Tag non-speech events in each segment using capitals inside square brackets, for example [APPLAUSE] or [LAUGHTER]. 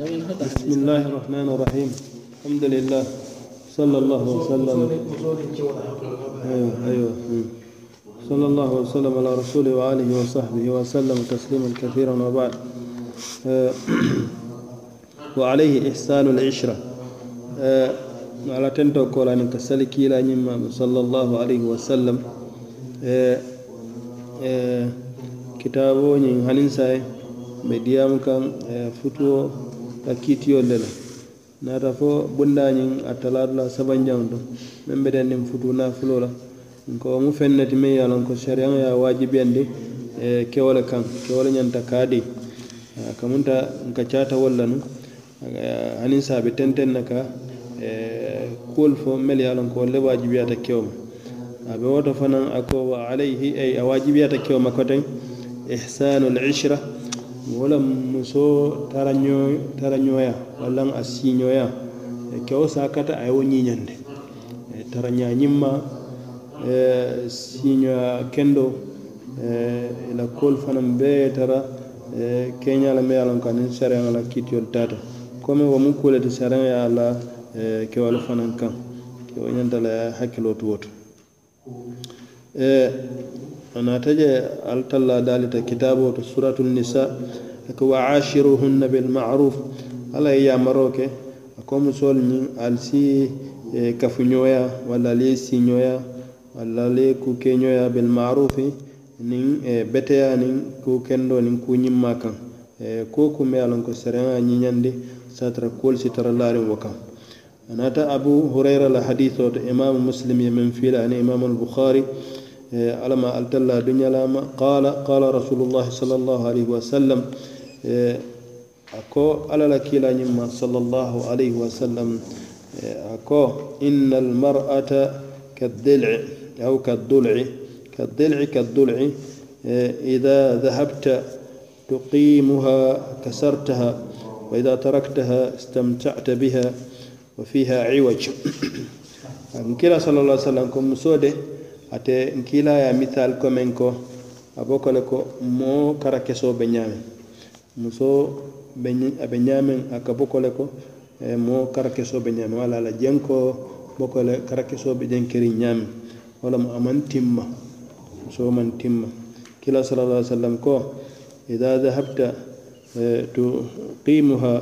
بسم الله الرحمن الرحيم. الحمد لله. صلى الله وسلم. أيوه أيوه. صلى الله وسلم على رسوله وآله وصحبه وسلم تسليما كثيرا وبعد. [CLEARS THROAT] وعليه إحسان العشرة. على تنتو كولاني كسلكي لا صلى الله عليه وسلم. haniŋ saye be diyaamu kaŋ futuo ka kiitiyol le la naata fo bunda ñiŋ a talaatu la sabanjaŋo to. Meŋ be dendiŋ futu naafuloo la. Nko mu feŋ ne ti meŋ ye a loŋ ko sariyaŋo ye a waajibiyandi kewo le kaŋ kewo le ñanta kaa di kamunta nka caata wolu la nu. Haniŋ saa be tenteŋ na ka kuwolu fo melu ye a loŋ ko wolu le waajibiyata kewo ma. A be woto fanaŋ a ko wa alayhi ay a waajibiyata kewo ma koteŋ ihsanul ishra. wala muso tara ñoya walla a siiñoya kewo sakata a ye wo ñiñande tara ñañimma siiñoya kendo ila kool fanaŋ bee tara keña la me ye a loŋ ko aniŋ sariyaŋo la kiitiyolu taata komi wo mu kuo le ti sariyaŋo ye a la kewalu fanaŋ kaŋ kewo ñanta la hakkiloo tuwo to anata je altalla dalita kitabo to suratul nisa ako wa ashiruhunna bil ma'ruf ala ya maroke ako musol ni alsi e kafuñoya walla ali siñoya walla ali kukeñoya bil marufi nin e beteya nin ku kendo nin ku ñimma kan e ko kume alon ko sereŋa ñiñandi satara kuol sitara laarin wo kan anata abu hurayra la hadith to imamu muslim ye men fiila ani imamu albukhari إيه، على ما الدل الدنيا لما قال قال رسول الله صلى الله عليه وسلم إيه، أكو على لكيلا نما صلى الله عليه وسلم إيه، أكو إن المرأة كالدلع أو كالضلع كالضلع كالضلع إذا ذهبت تقيمها كسرتها وإذا تركتها استمتعت بها وفيها عوج. [COUGHS] أن كلا صلى الله عليه وسلم كم سودة ate nkila ya misal komen ko abo kole ko moo kara kesoo be ñaameŋ muso a be ñaameŋ a ka bo kole ko e moo kara kesoo be ñaameŋ wala la jenko bo kole kara kesoo be jeŋ keriŋ ñaameŋ wala mu amaŋ timma muso maŋ timma. Kila sallallahu alaihi wasallam ko ida dhahabta e, tu qimuha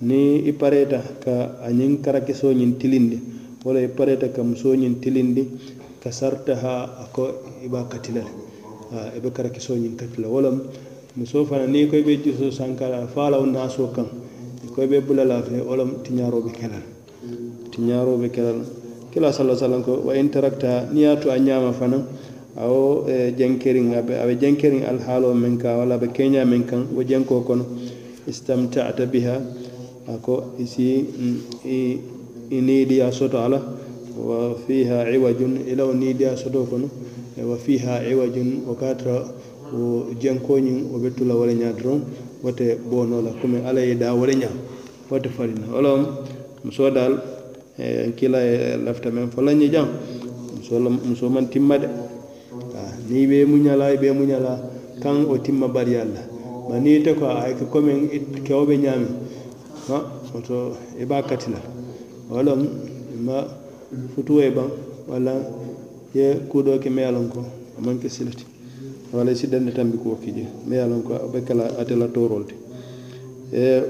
ni i pareta ka a ñiŋ kara kesoo ñiŋ tilindi wala i pareta ka musoñin tilindi ka sarta ha sartaha ako iba katila le i be kara kisoñin katila wala muso fana ni koy be juso sankala faalaw naaso kan koy be bulala fe wala tiñaro be kelal. Tiñaro be kelal. Kila sala sallam ko wa in tarakta ni yatu a ñama fana a wo awo a aɓe jenkering alhaalo men ka walla aɓe keña men kan wo jenko kono istamtata biha ako isi mm, niidiya soto ala wa fiha iwajun ilawo niidiya soto kono e wa fiha iwajun wo katara wo jenkoñin wo be tula wala ña doron wote bonola comme ala ye da wala ña wote farina wolom muso dal e kila ye lafta men fo lañi jaŋ muso man timma de. Ni be muñala i be muñala kan o timma bari la ma ni te ko a ke commen kewo ñaami. Ha oto e a kati wo ma futuo ye baŋ walla ye kuu doo ke me ye ko man ke silati. Wala si dandi tambi kuwo ki jee me ye ko be kala atela la e ti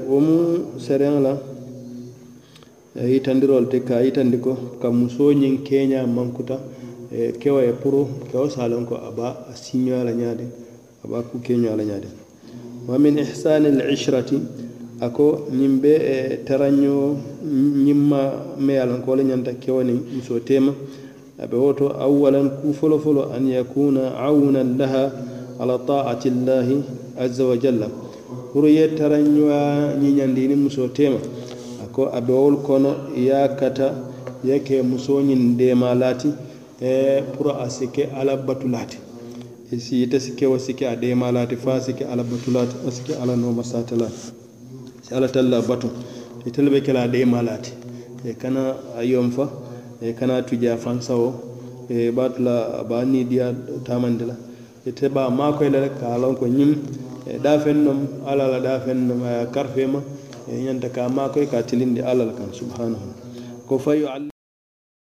wo mu seren la e yitandirol ti ka yitandi e, e ko ka musoo ñiŋ keeñaa mankuta kewo ye e kewo se a loŋ ko a be a siiñoya la ñaadiŋ a ku kenya la ñaadiŋ wa min ihsanil ishrati ako ñiŋ be e taraño ñiŋ ma me ye a loŋ ko wo le ñanta kewo niŋ musoo teema a be wo awalan ku folo folo an yakuna awunan laha ala taati llahi azza wa jalla. Pour ye tarañoya ñiñandi niŋ musoo teema ako a be wolu kono ye a kata ye ke musoo ñiŋ deema laati e pour a si ke ala batu laati. Ite si kewo si ke a deema laati fo a si ke ala batulaati a si ke ala nooma saata laati. Si alla talla batu. Itelu be kela deema laati e kana a yonfa e kana tuja fansawo e batula ba nidiya tamandi la ite ba makoy la ka lon ko ñim e dafen nom ala la dafen nom aya ƙarfe ma ñanta ka makoy ka tilindi alal kan subhanahu ko fa